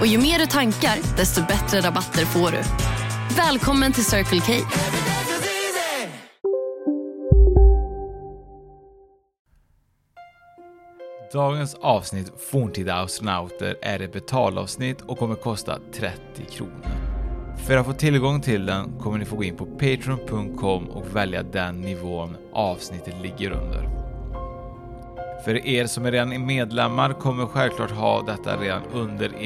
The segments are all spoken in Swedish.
Och ju mer du tankar, desto bättre rabatter får du. Välkommen till Circle K. Dagens avsnitt Forntida astronauter är ett betalavsnitt och kommer kosta 30 kronor. För att få tillgång till den kommer ni få gå in på patreon.com och välja den nivån avsnittet ligger under. För er som är redan medlemmar kommer självklart ha detta redan under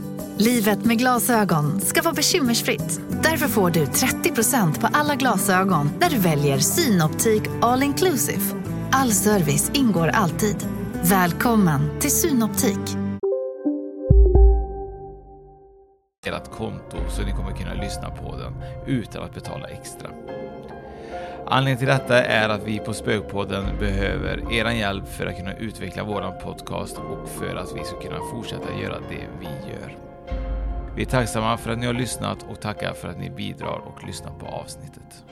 Livet med glasögon ska vara bekymmersfritt. Därför får du 30% på alla glasögon när du väljer Synoptik All Inclusive. All service ingår alltid. Välkommen till Synoptik. ert konto så ni kommer kunna lyssna på den utan att betala extra. Anledningen till detta är att vi på Spökpodden behöver er hjälp för att kunna utveckla våran podcast och för att vi ska kunna fortsätta göra det vi gör. Vi är tacksamma för att ni har lyssnat och tackar för att ni bidrar och lyssnar på avsnittet.